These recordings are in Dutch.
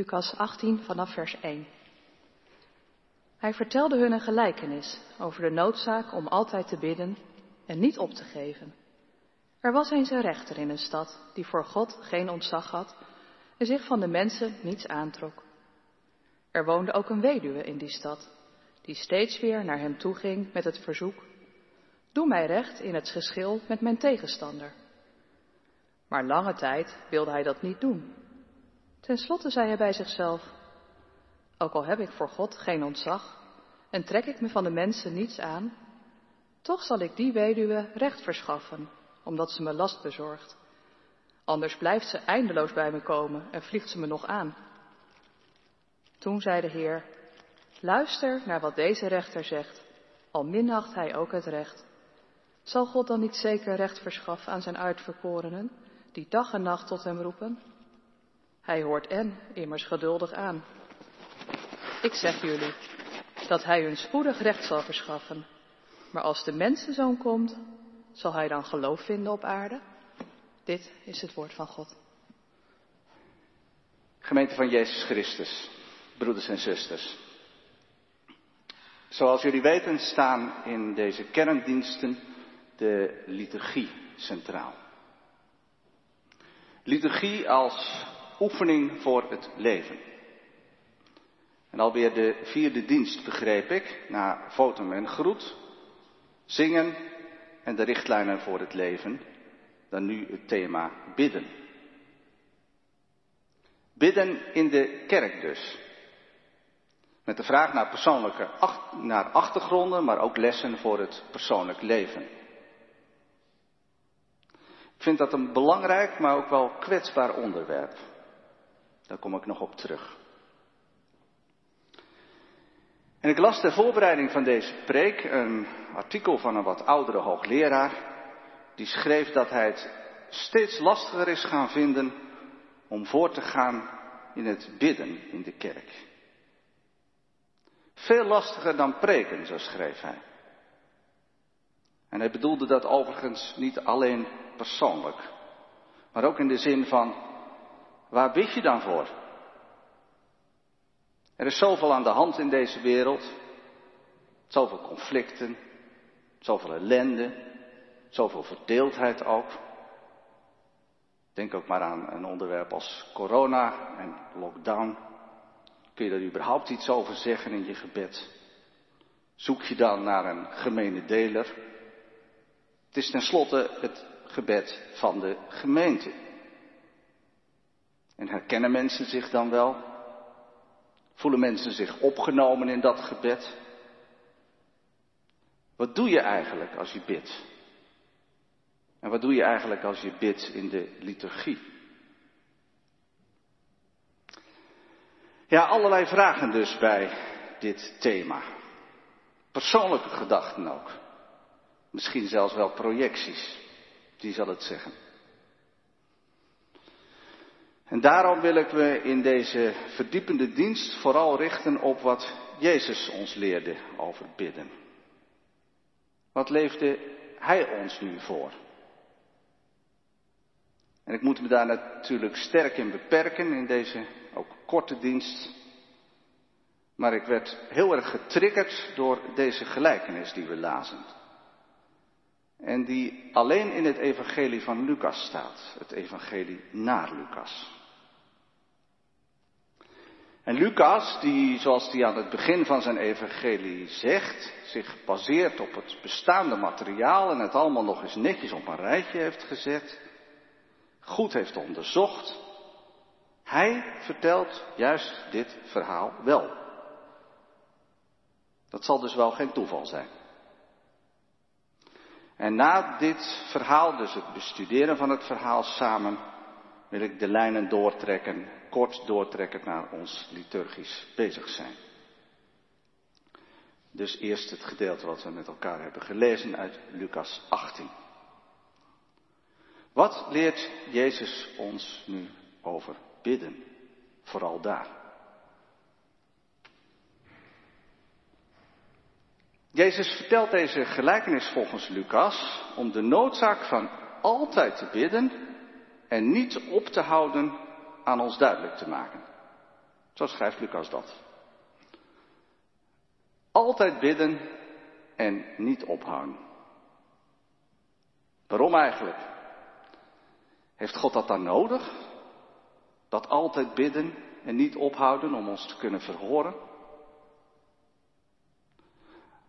Lucas 18 vanaf vers 1. Hij vertelde hun een gelijkenis over de noodzaak om altijd te bidden en niet op te geven. Er was eens een rechter in een stad die voor God geen ontzag had en zich van de mensen niets aantrok. Er woonde ook een weduwe in die stad, die steeds weer naar hem toe ging met het verzoek: Doe mij recht in het geschil met mijn tegenstander. Maar lange tijd wilde hij dat niet doen. Ten slotte zei hij bij zichzelf: Ook al heb ik voor God geen ontzag en trek ik me van de mensen niets aan, toch zal ik die weduwe recht verschaffen, omdat ze me last bezorgt. Anders blijft ze eindeloos bij me komen en vliegt ze me nog aan. Toen zei de Heer: Luister naar wat deze rechter zegt, al minacht hij ook het recht. Zal God dan niet zeker recht verschaffen aan zijn uitverkorenen, die dag en nacht tot hem roepen? Hij hoort en immers geduldig aan. Ik zeg jullie dat hij hun spoedig recht zal verschaffen. Maar als de mensenzoon komt, zal hij dan geloof vinden op aarde? Dit is het woord van God. Gemeente van Jezus Christus, broeders en zusters. Zoals jullie weten staan in deze kerndiensten de liturgie centraal. Liturgie als oefening voor het leven. En alweer de vierde dienst begreep ik, na fotum en groet, zingen en de richtlijnen voor het leven, dan nu het thema bidden. Bidden in de kerk dus. Met de vraag naar persoonlijke naar achtergronden, maar ook lessen voor het persoonlijk leven. Ik vind dat een belangrijk, maar ook wel kwetsbaar onderwerp. Daar kom ik nog op terug. En ik las ter voorbereiding van deze preek een artikel van een wat oudere hoogleraar. Die schreef dat hij het steeds lastiger is gaan vinden om voor te gaan in het bidden in de kerk. Veel lastiger dan preken, zo schreef hij. En hij bedoelde dat overigens niet alleen persoonlijk, maar ook in de zin van, waar bid je dan voor? Er is zoveel aan de hand in deze wereld, zoveel conflicten, zoveel ellende, zoveel verdeeldheid ook. Denk ook maar aan een onderwerp als corona en lockdown. Kun je daar überhaupt iets over zeggen in je gebed? Zoek je dan naar een gemene deler? Het is tenslotte het gebed van de gemeente. En herkennen mensen zich dan wel? Voelen mensen zich opgenomen in dat gebed? Wat doe je eigenlijk als je bidt? En wat doe je eigenlijk als je bidt in de liturgie? Ja, allerlei vragen dus bij dit thema. Persoonlijke gedachten ook. Misschien zelfs wel projecties. Wie zal het zeggen? En daarom wil ik me in deze verdiepende dienst vooral richten op wat Jezus ons leerde over bidden. Wat leefde Hij ons nu voor? En ik moet me daar natuurlijk sterk in beperken in deze ook korte dienst. Maar ik werd heel erg getriggerd door deze gelijkenis die we lazen. En die alleen in het evangelie van Lucas staat. Het evangelie naar Lucas. En Lucas, die zoals hij aan het begin van zijn evangelie zegt, zich baseert op het bestaande materiaal en het allemaal nog eens netjes op een rijtje heeft gezet, goed heeft onderzocht, hij vertelt juist dit verhaal wel. Dat zal dus wel geen toeval zijn. En na dit verhaal, dus het bestuderen van het verhaal samen, wil ik de lijnen doortrekken, kort doortrekken naar ons liturgisch bezig zijn. Dus eerst het gedeelte wat we met elkaar hebben gelezen uit Lucas 18. Wat leert Jezus ons nu over bidden? Vooral daar. Jezus vertelt deze gelijkenis volgens Lucas om de noodzaak van altijd te bidden en niet op te houden aan ons duidelijk te maken. Zo schrijft Lucas dat. Altijd bidden en niet ophouden. Waarom eigenlijk? Heeft God dat dan nodig? Dat altijd bidden en niet ophouden om ons te kunnen verhoren?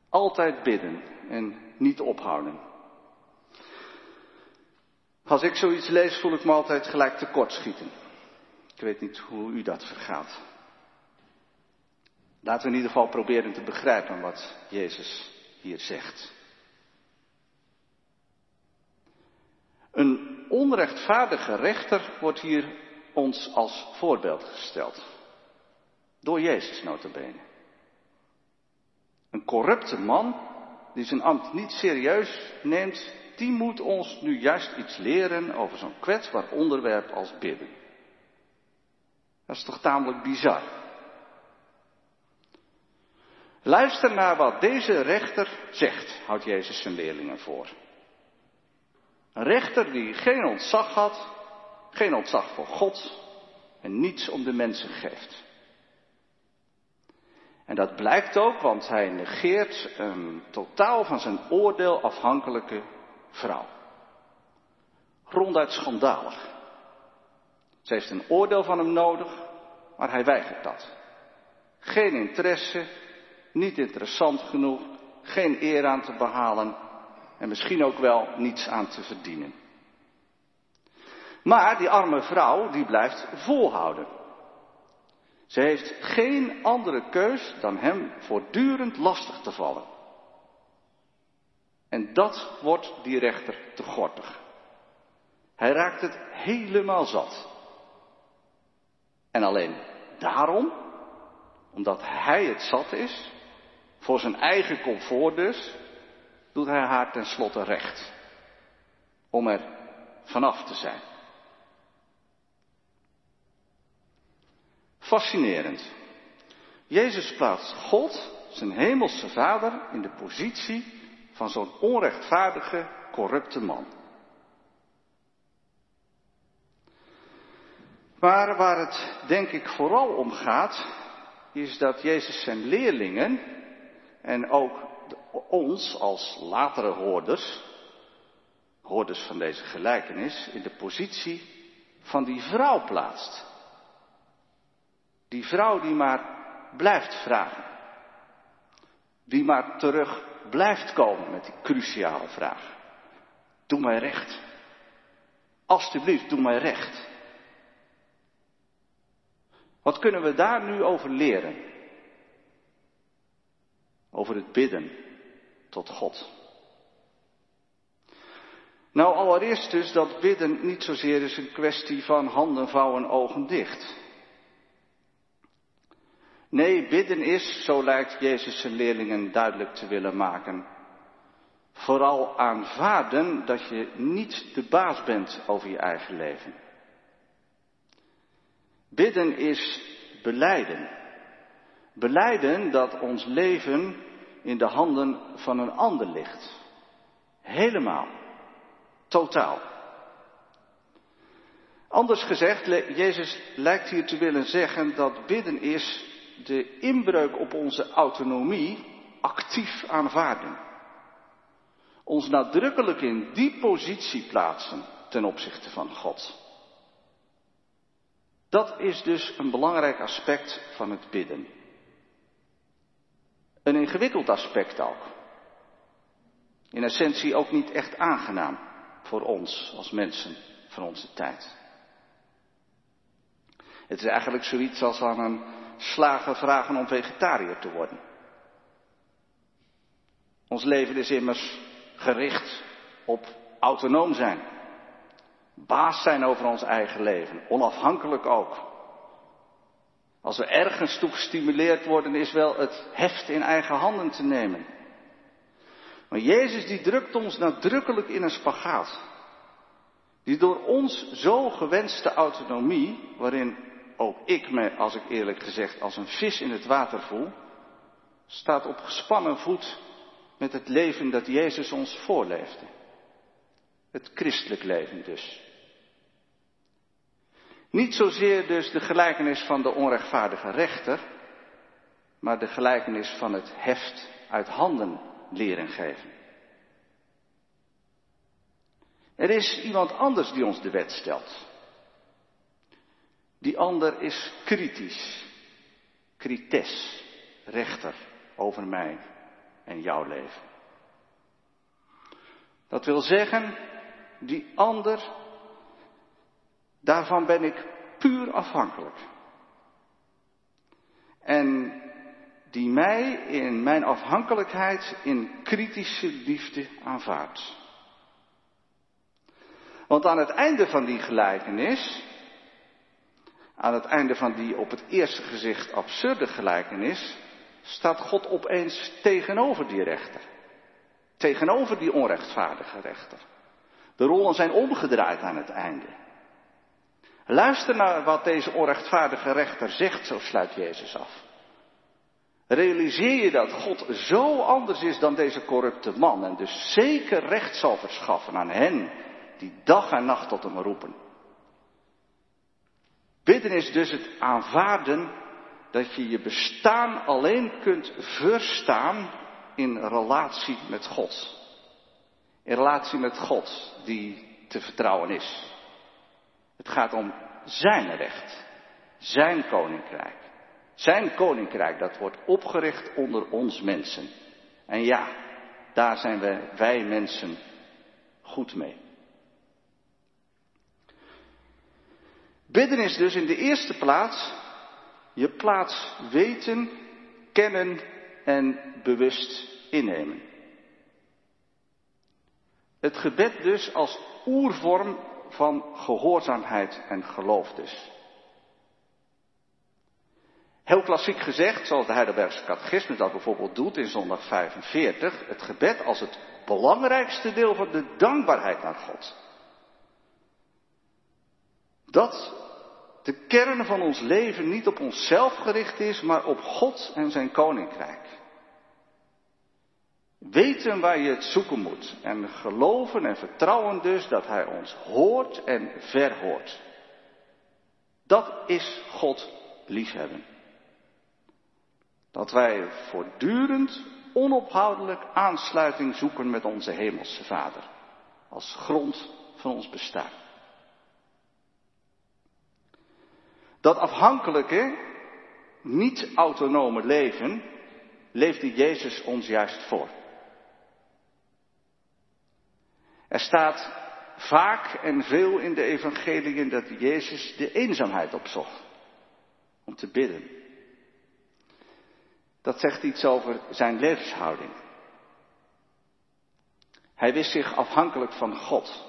Altijd bidden en niet ophouden. Als ik zoiets lees, voel ik me altijd gelijk tekortschieten. Ik weet niet hoe u dat vergaat. Laten we in ieder geval proberen te begrijpen wat Jezus hier zegt. Een onrechtvaardige rechter wordt hier ons als voorbeeld gesteld. Door Jezus notabene. Een corrupte man die zijn ambt niet serieus neemt, die moet ons nu juist iets leren over zo'n kwetsbaar onderwerp als bidden. Dat is toch tamelijk bizar. Luister naar wat deze rechter zegt, houdt Jezus zijn leerlingen voor. Een rechter die geen ontzag had, geen ontzag voor God en niets om de mensen geeft. En dat blijkt ook, want hij negeert een totaal van zijn oordeel afhankelijke vrouw. Ronduit schandalig. Ze heeft een oordeel van hem nodig, maar hij weigert dat. Geen interesse, niet interessant genoeg, geen eer aan te behalen en misschien ook wel niets aan te verdienen. Maar die arme vrouw, die blijft volhouden. Ze heeft geen andere keus dan hem voortdurend lastig te vallen. En dat wordt die rechter te gortig. Hij raakt het helemaal zat. En alleen daarom, omdat hij het zat is, voor zijn eigen comfort dus, doet hij haar tenslotte recht. Om er vanaf te zijn. Fascinerend. Jezus plaatst God, zijn hemelse vader, in de positie van zo'n onrechtvaardige, corrupte man. Maar waar het denk ik vooral om gaat, is dat Jezus zijn leerlingen en ook ons als latere hoorders, hoorders van deze gelijkenis, in de positie van die vrouw plaatst. Die vrouw die maar blijft vragen. Die maar terug blijft komen met die cruciale vraag. Doe mij recht. Alsjeblieft, doe mij recht. Wat kunnen we daar nu over leren? Over het bidden tot God. Nou, allereerst dus dat bidden niet zozeer is een kwestie van handen vouwen, ogen dicht. Nee, bidden is, zo lijkt Jezus zijn leerlingen duidelijk te willen maken, vooral aanvaarden dat je niet de baas bent over je eigen leven. Bidden is beleiden. Beleiden dat ons leven in de handen van een ander ligt. Helemaal. Totaal. Anders gezegd, Jezus lijkt hier te willen zeggen dat bidden is de inbreuk op onze autonomie actief aanvaarden. Ons nadrukkelijk in die positie plaatsen ten opzichte van God. Dat is dus een belangrijk aspect van het bidden. Een ingewikkeld aspect ook. In essentie ook niet echt aangenaam voor ons als mensen van onze tijd. Het is eigenlijk zoiets als aan een slagen vragen om vegetariër te worden. Ons leven is immers gericht op autonoom zijn. Baas zijn over ons eigen leven, onafhankelijk ook. Als we ergens toe gestimuleerd worden, is wel het heft in eigen handen te nemen. Maar Jezus die drukt ons nadrukkelijk in een spagaat. Die door ons zo gewenste autonomie, waarin ook ik me, als ik eerlijk gezegd, als een vis in het water voel, staat op gespannen voet met het leven dat Jezus ons voorleefde. Het christelijk leven dus. Niet zozeer dus de gelijkenis van de onrechtvaardige rechter, maar de gelijkenis van het heft uit handen leren geven. Er is iemand anders die ons de wet stelt. Die ander is kritisch, krites, rechter over mij en jouw leven. Dat wil zeggen, die ander, daarvan ben ik puur afhankelijk. En die mij in mijn afhankelijkheid in kritische liefde aanvaardt. Want aan het einde van die gelijkenis, aan het einde van die op het eerste gezicht absurde gelijkenis, staat God opeens tegenover die rechter. Tegenover die onrechtvaardige rechter. De rollen zijn omgedraaid aan het einde. Luister naar wat deze onrechtvaardige rechter zegt, zo sluit Jezus af. Realiseer je dat God zo anders is dan deze corrupte man en dus zeker recht zal verschaffen aan hen die dag en nacht tot hem roepen. Bidden is dus het aanvaarden dat je je bestaan alleen kunt verstaan in relatie met God. In relatie met God die te vertrouwen is. Het gaat om zijn recht, zijn koninkrijk. Zijn koninkrijk, dat wordt opgericht onder ons mensen. En ja, daar zijn we, wij mensen, goed mee. Bidden is dus in de eerste plaats je plaats weten, kennen en bewust innemen. Het gebed dus als oervorm van gehoorzaamheid en geloof dus. Heel klassiek gezegd, zoals de Heidelbergse catechisme dat bijvoorbeeld doet in zondag 45, het gebed als het belangrijkste deel van de dankbaarheid naar God. Dat de kern van ons leven niet op onszelf gericht is, maar op God en zijn koninkrijk. Weten waar je het zoeken moet en geloven en vertrouwen dus dat Hij ons hoort en verhoort. Dat is God liefhebben. Dat wij voortdurend onophoudelijk aansluiting zoeken met onze Hemelse Vader als grond van ons bestaan. Dat afhankelijke, niet autonome leven leefde Jezus ons juist voor. Er staat vaak en veel in de evangeliën dat Jezus de eenzaamheid opzocht om te bidden. Dat zegt iets over zijn levenshouding. Hij wist zich afhankelijk van God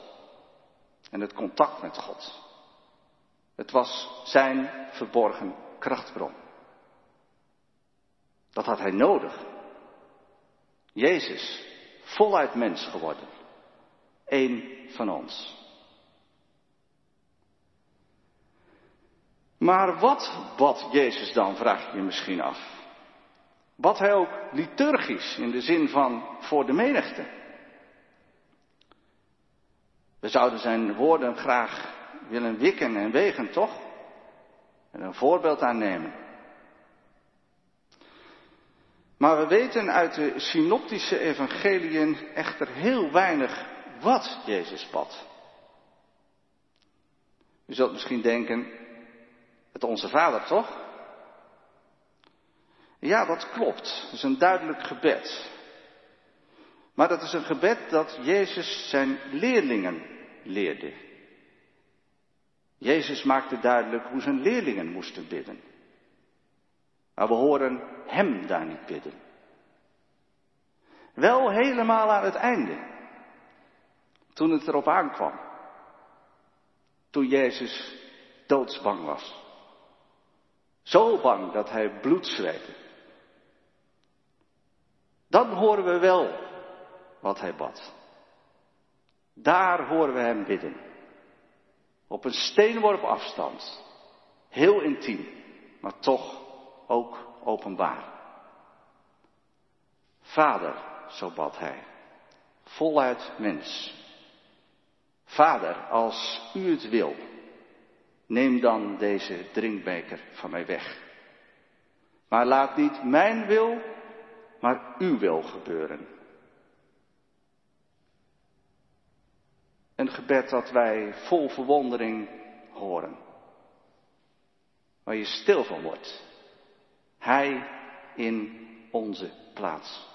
en het contact met God. Het was zijn verborgen krachtbron. Dat had hij nodig. Jezus, voluit mens geworden. Eén van ons. Maar wat bad Jezus dan, vraag je je misschien af. Bad hij ook liturgisch in de zin van voor de menigte? We zouden zijn woorden graag willen wikken en wegen, toch? En een voorbeeld aannemen. Maar we weten uit de synoptische evangeliën echter heel weinig wat Jezus bad. U zult misschien denken, het onze vader toch? Ja, dat klopt. Dat is een duidelijk gebed. Maar dat is een gebed dat Jezus zijn leerlingen leerde. Jezus maakte duidelijk hoe zijn leerlingen moesten bidden. Maar we horen hem daar niet bidden. Wel helemaal aan het einde. Toen het erop aankwam. Toen Jezus doodsbang was. Zo bang dat hij bloed zweette. Dan horen we wel wat hij bad. Daar horen we hem bidden. Op een steenworp afstand. Heel intiem, maar toch ook openbaar. Vader, zo bad hij, voluit mens. Vader, als u het wil, neem dan deze drinkbeker van mij weg. Maar laat niet mijn wil, maar uw wil gebeuren. Een gebed dat wij vol verwondering horen. Waar je stil van wordt. Hij in onze plaats.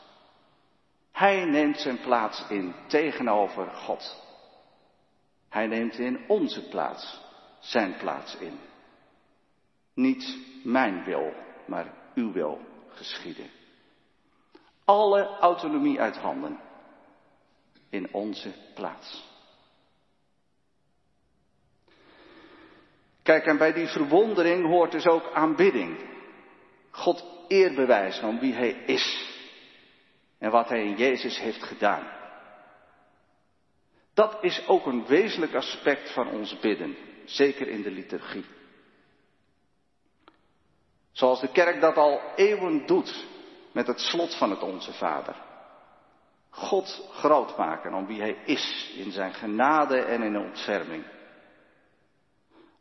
Hij neemt zijn plaats in tegenover God. Hij neemt in onze plaats zijn plaats in. Niet mijn wil, maar uw wil geschieden. Alle autonomie uit handen in onze plaats. Kijk, en bij die verwondering hoort dus ook aanbidding. God eer bewijzen om wie Hij is en wat Hij in Jezus heeft gedaan. Dat is ook een wezenlijk aspect van ons bidden, zeker in de liturgie. Zoals de kerk dat al eeuwen doet met het slot van het Onze Vader. God groot maken om wie Hij is in zijn genade en in de ontferming.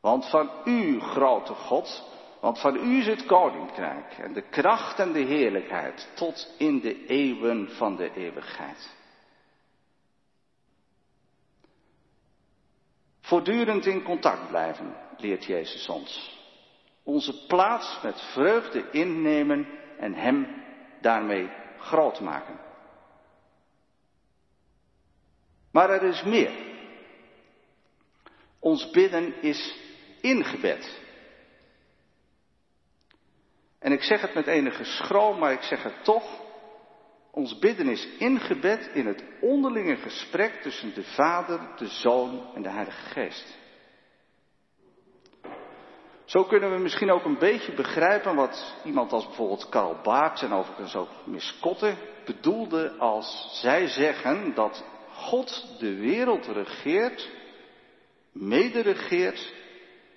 Want van U, grote God, want van U is het koninkrijk en de kracht en de heerlijkheid tot in de eeuwen van de eeuwigheid. Voortdurend in contact blijven, leert Jezus ons. Onze plaats met vreugde innemen en Hem daarmee groot maken. Maar er is meer. Ons bidden is ingebed. En ik zeg het met enige schroom, maar ik zeg het toch. Ons bidden is ingebed in het onderlinge gesprek tussen de Vader, de Zoon en de Heilige Geest. Zo kunnen we misschien ook een beetje begrijpen wat iemand als bijvoorbeeld Karl Barth en overigens ook Miss Kotte bedoelde als zij zeggen dat God de wereld regeert, mederegeert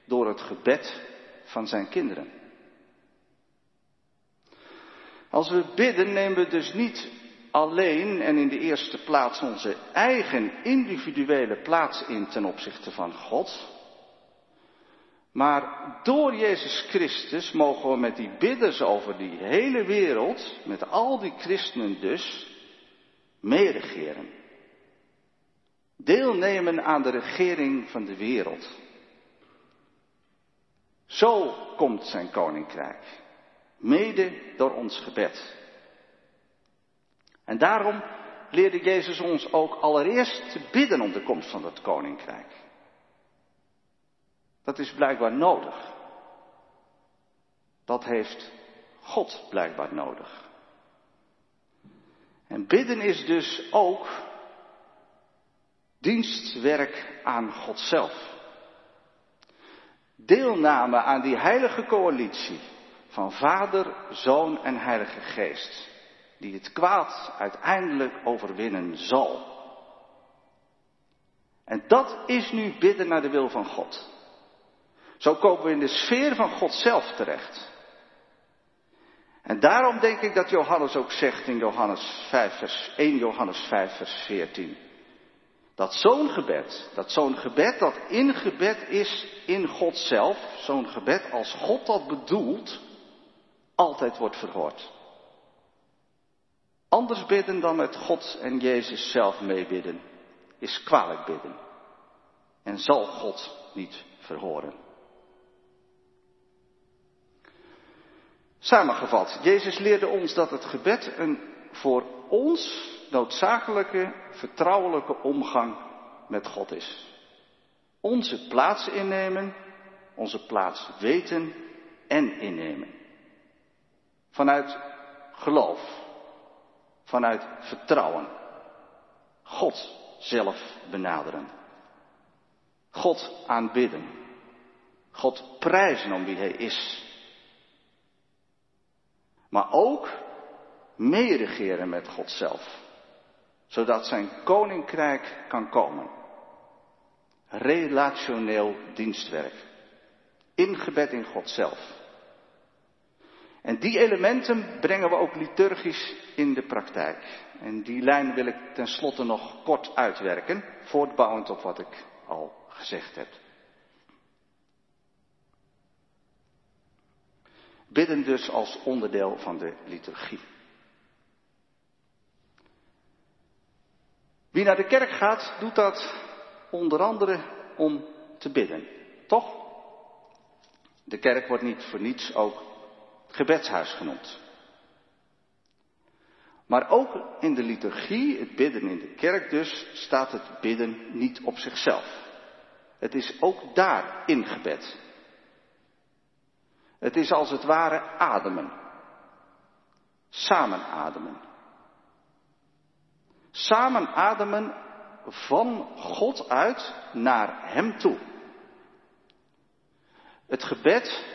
door het gebed van zijn kinderen. Als we bidden nemen we dus niet alleen en in de eerste plaats onze eigen individuele plaats in ten opzichte van God, maar door Jezus Christus mogen we met die bidders over die hele wereld, met al die christenen dus, meeregeren. Deelnemen aan de regering van de wereld. Zo komt zijn koninkrijk. Mede door ons gebed. En daarom leerde Jezus ons ook allereerst te bidden om de komst van dat koninkrijk. Dat is blijkbaar nodig. Dat heeft God blijkbaar nodig. En bidden is dus ook dienstwerk aan God zelf. Deelname aan die heilige coalitie van Vader, Zoon en Heilige Geest, die het kwaad uiteindelijk overwinnen zal. En dat is nu bidden naar de wil van God. Zo komen we in de sfeer van God zelf terecht. En daarom denk ik dat Johannes ook zegt in Johannes 5, vers 1 Johannes 5, vers 14. Dat zo'n gebed, dat zo'n gebed dat ingebed is in God zelf, zo'n gebed als God dat bedoelt, altijd wordt verhoord. Anders bidden dan met God en Jezus zelf meebidden, is kwalijk bidden. En zal God niet verhoren. Samengevat, Jezus leerde ons dat het gebed een voor ons noodzakelijke, vertrouwelijke omgang met God is. Onze plaats innemen, onze plaats weten en innemen. Vanuit geloof, vanuit vertrouwen. God zelf benaderen. God aanbidden. God prijzen om wie Hij is maar ook meeregeren met God zelf, zodat zijn koninkrijk kan komen. Relationeel dienstwerk, ingebed in God zelf. En die elementen brengen we ook liturgisch in de praktijk. En die lijn wil ik tenslotte nog kort uitwerken, voortbouwend op wat ik al gezegd heb. Bidden dus als onderdeel van de liturgie. Wie naar de kerk gaat, doet dat onder andere om te bidden. Toch? De kerk wordt niet voor niets ook gebedshuis genoemd. Maar ook in de liturgie, het bidden in de kerk dus, staat het bidden niet op zichzelf. Het is ook daar ingebed. Het is als het ware ademen. Samen ademen. Samen ademen van God uit naar Hem toe. Het gebed,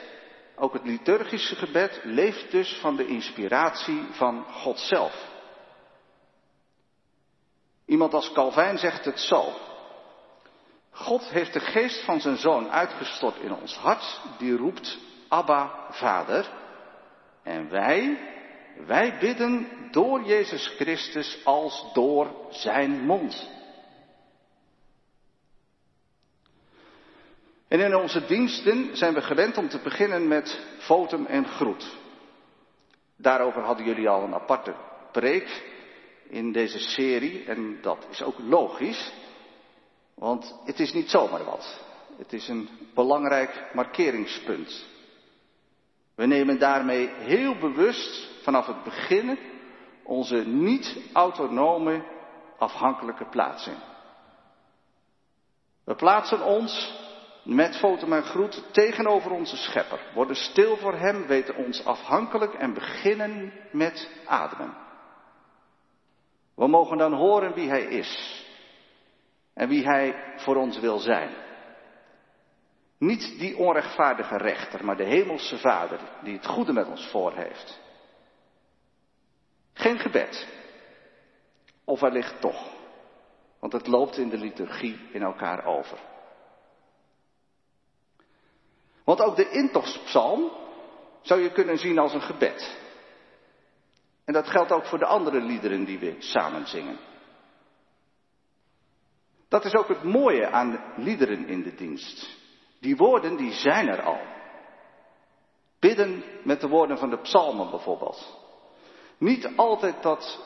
ook het liturgische gebed, leeft dus van de inspiratie van God zelf. Iemand als Calvijn zegt het zo. God heeft de geest van zijn zoon uitgestort in ons hart, die roept Abba, Vader. En wij, wij bidden door Jezus Christus als door zijn mond. En in onze diensten zijn we gewend om te beginnen met fotum en groet. Daarover hadden jullie al een aparte preek in deze serie en dat is ook logisch, want het is niet zomaar wat. Het is een belangrijk markeringspunt. We nemen daarmee heel bewust vanaf het begin onze niet-autonome afhankelijke plaats in. We plaatsen ons met foto en groet tegenover onze schepper, worden stil voor hem, weten ons afhankelijk en beginnen met ademen. We mogen dan horen wie hij is en wie hij voor ons wil zijn. Niet die onrechtvaardige rechter, maar de hemelse vader die het goede met ons voor heeft. Geen gebed. Of wellicht toch. Want het loopt in de liturgie in elkaar over. Want ook de intogspsalm zou je kunnen zien als een gebed. En dat geldt ook voor de andere liederen die we samen zingen. Dat is ook het mooie aan liederen in de dienst. Die woorden die zijn er al. Bidden met de woorden van de psalmen bijvoorbeeld. Niet altijd dat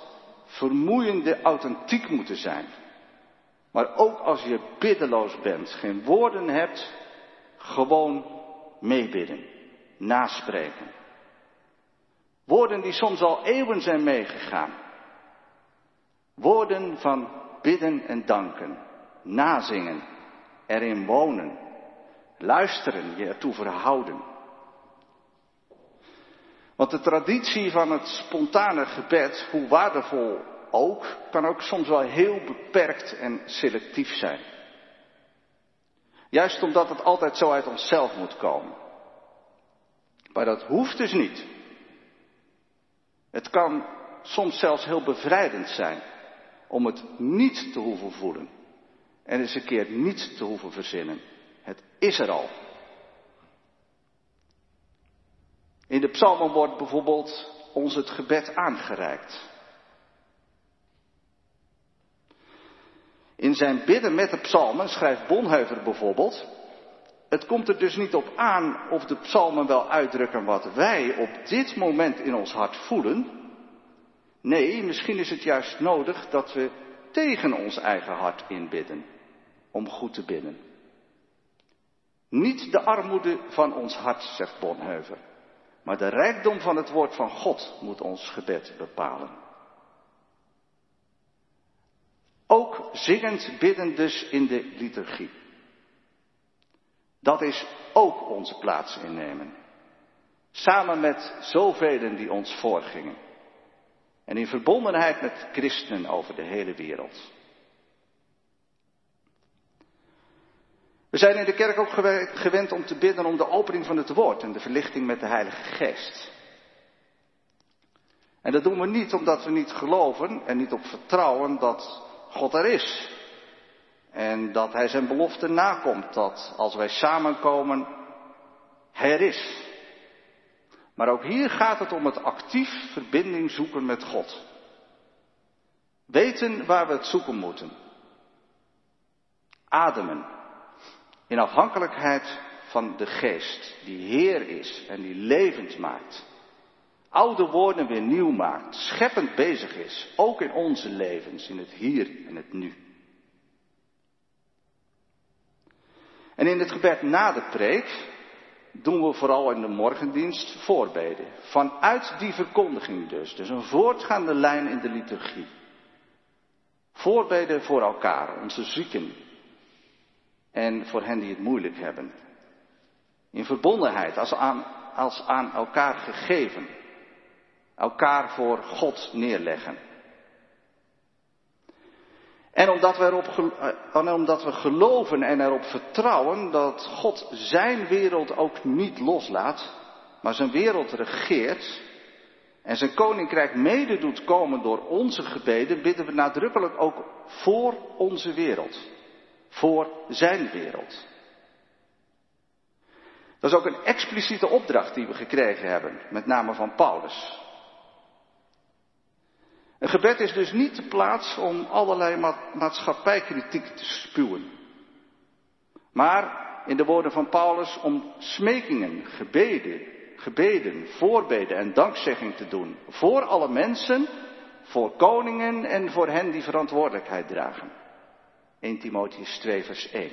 vermoeiende authentiek moeten zijn. Maar ook als je biddeloos bent, geen woorden hebt, gewoon meebidden, naspreken. Woorden die soms al eeuwen zijn meegegaan. Woorden van bidden en danken, nazingen, erin wonen, luisteren, je ertoe verhouden. Want de traditie van het spontane gebed, hoe waardevol ook, kan ook soms wel heel beperkt en selectief zijn. Juist omdat het altijd zo uit onszelf moet komen. Maar dat hoeft dus niet. Het kan soms zelfs heel bevrijdend zijn om het niet te hoeven voelen. En eens een keer niet te hoeven verzinnen. Het is er al. In de psalmen wordt bijvoorbeeld ons het gebed aangereikt. In zijn bidden met de psalmen schrijft Bonheuver bijvoorbeeld, het komt er dus niet op aan of de psalmen wel uitdrukken wat wij op dit moment in ons hart voelen. Nee, misschien is het juist nodig dat we tegen ons eigen hart inbidden, om goed te bidden. Niet de armoede van ons hart, zegt Bonheuver, maar de rijkdom van het woord van God moet ons gebed bepalen. Ook zingend bidden dus in de liturgie. Dat is ook onze plaats innemen. Samen met zoveel die ons voorgingen. En in verbondenheid met christenen over de hele wereld. We zijn in de kerk ook gewend om te bidden om de opening van het woord en de verlichting met de Heilige Geest. En dat doen we niet omdat we niet geloven en niet op vertrouwen dat God er is. En dat Hij zijn belofte nakomt, dat als wij samenkomen, Hij er is. Maar ook hier gaat het om het actief verbinding zoeken met God. Weten waar we het zoeken moeten. Ademen. In afhankelijkheid van de geest, die Heer is en die levend maakt. Oude woorden weer nieuw maakt, scheppend bezig is, ook in onze levens, in het hier en het nu. En in het gebed na de preek doen we vooral in de morgendienst voorbeden. Vanuit die verkondiging dus. Dus een voortgaande lijn in de liturgie. Voorbeden voor elkaar, onze zieken. En voor hen die het moeilijk hebben. In verbondenheid, als aan, als aan elkaar gegeven. Elkaar voor God neerleggen. En omdat we, erop, eh, omdat we geloven en erop vertrouwen dat God zijn wereld ook niet loslaat, maar zijn wereld regeert en zijn koninkrijk mede doet komen door onze gebeden, bidden we nadrukkelijk ook voor onze wereld. Voor zijn wereld. Dat is ook een expliciete opdracht die we gekregen hebben, met name van Paulus. Een gebed is dus niet de plaats om allerlei maatschappijkritiek te spuwen. Maar, in de woorden van Paulus, om smekingen, gebeden, gebeden, voorbeden en dankzegging te doen. Voor alle mensen, voor koningen en voor hen die verantwoordelijkheid dragen. 1 Timotheus 2 vers 1.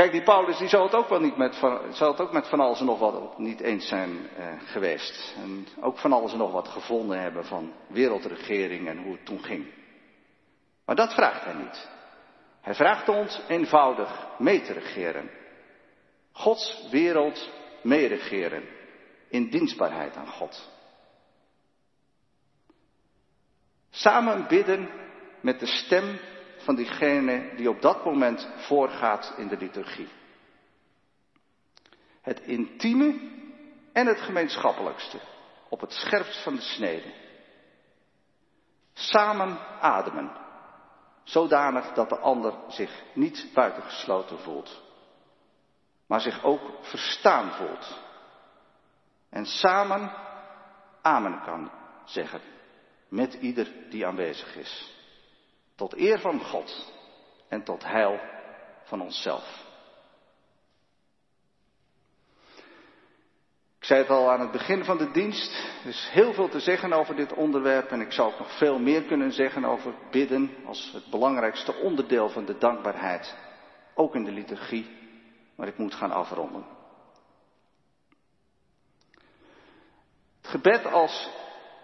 Kijk, die Paulus die zou het ook wel niet met van, het ook met van alles en nog wat niet eens zijn eh, geweest. En ook van alles en nog wat gevonden hebben van wereldregering en hoe het toen ging. Maar dat vraagt hij niet. Hij vraagt ons eenvoudig mee te regeren. Gods wereld meeregeren. In dienstbaarheid aan God. Samen bidden met de stem van diegene die op dat moment voorgaat in de liturgie. Het intieme en het gemeenschappelijkste, op het scherpst van de snede. Samen ademen, zodanig dat de ander zich niet buitengesloten voelt, maar zich ook verstaan voelt. En samen amen kan zeggen met ieder die aanwezig is. Tot eer van God en tot heil van onszelf. Ik zei het al aan het begin van de dienst, er is heel veel te zeggen over dit onderwerp en ik zou ook nog veel meer kunnen zeggen over bidden als het belangrijkste onderdeel van de dankbaarheid, ook in de liturgie, maar ik moet gaan afronden. Het gebed als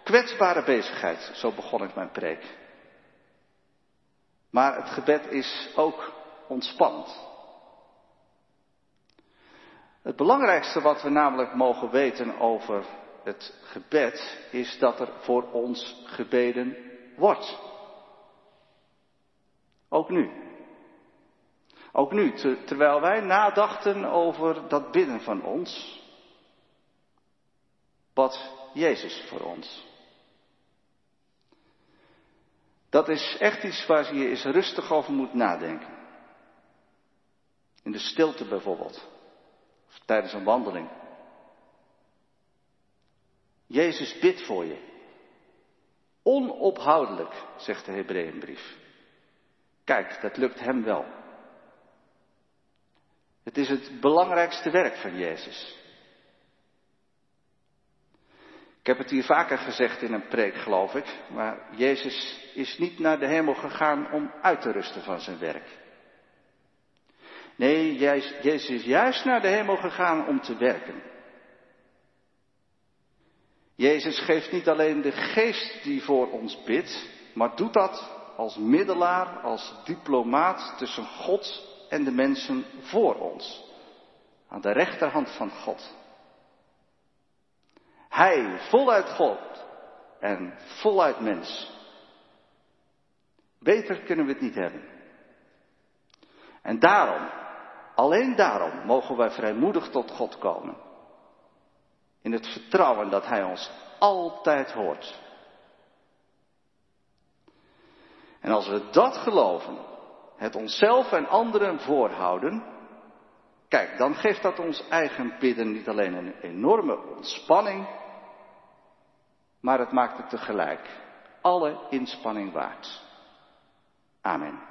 kwetsbare bezigheid, zo begon ik mijn preek. Maar het gebed is ook ontspannend. Het belangrijkste wat we namelijk mogen weten over het gebed is dat er voor ons gebeden wordt. Ook nu. Ook nu, terwijl wij nadachten over dat bidden van ons, bad Jezus voor ons. Dat is echt iets waar je eens rustig over moet nadenken. In de stilte bijvoorbeeld. Of tijdens een wandeling. Jezus bidt voor je. Onophoudelijk, zegt de Hebreeënbrief. Kijk, dat lukt hem wel. Het is het belangrijkste werk van Jezus. Ik heb het hier vaker gezegd in een preek, geloof ik, maar Jezus is niet naar de hemel gegaan om uit te rusten van zijn werk. Nee, Jezus is juist naar de hemel gegaan om te werken. Jezus geeft niet alleen de geest die voor ons bidt, maar doet dat als middelaar, als diplomaat tussen God en de mensen voor ons. Aan de rechterhand van God. Hij voluit God en voluit mens. Beter kunnen we het niet hebben. En daarom, alleen daarom, mogen wij vrijmoedig tot God komen. In het vertrouwen dat Hij ons altijd hoort. En als we dat geloven, het onszelf en anderen voorhouden, kijk, dan geeft dat ons eigen bidden niet alleen een enorme ontspanning, maar het maakt het tegelijk alle inspanning waard. Amen.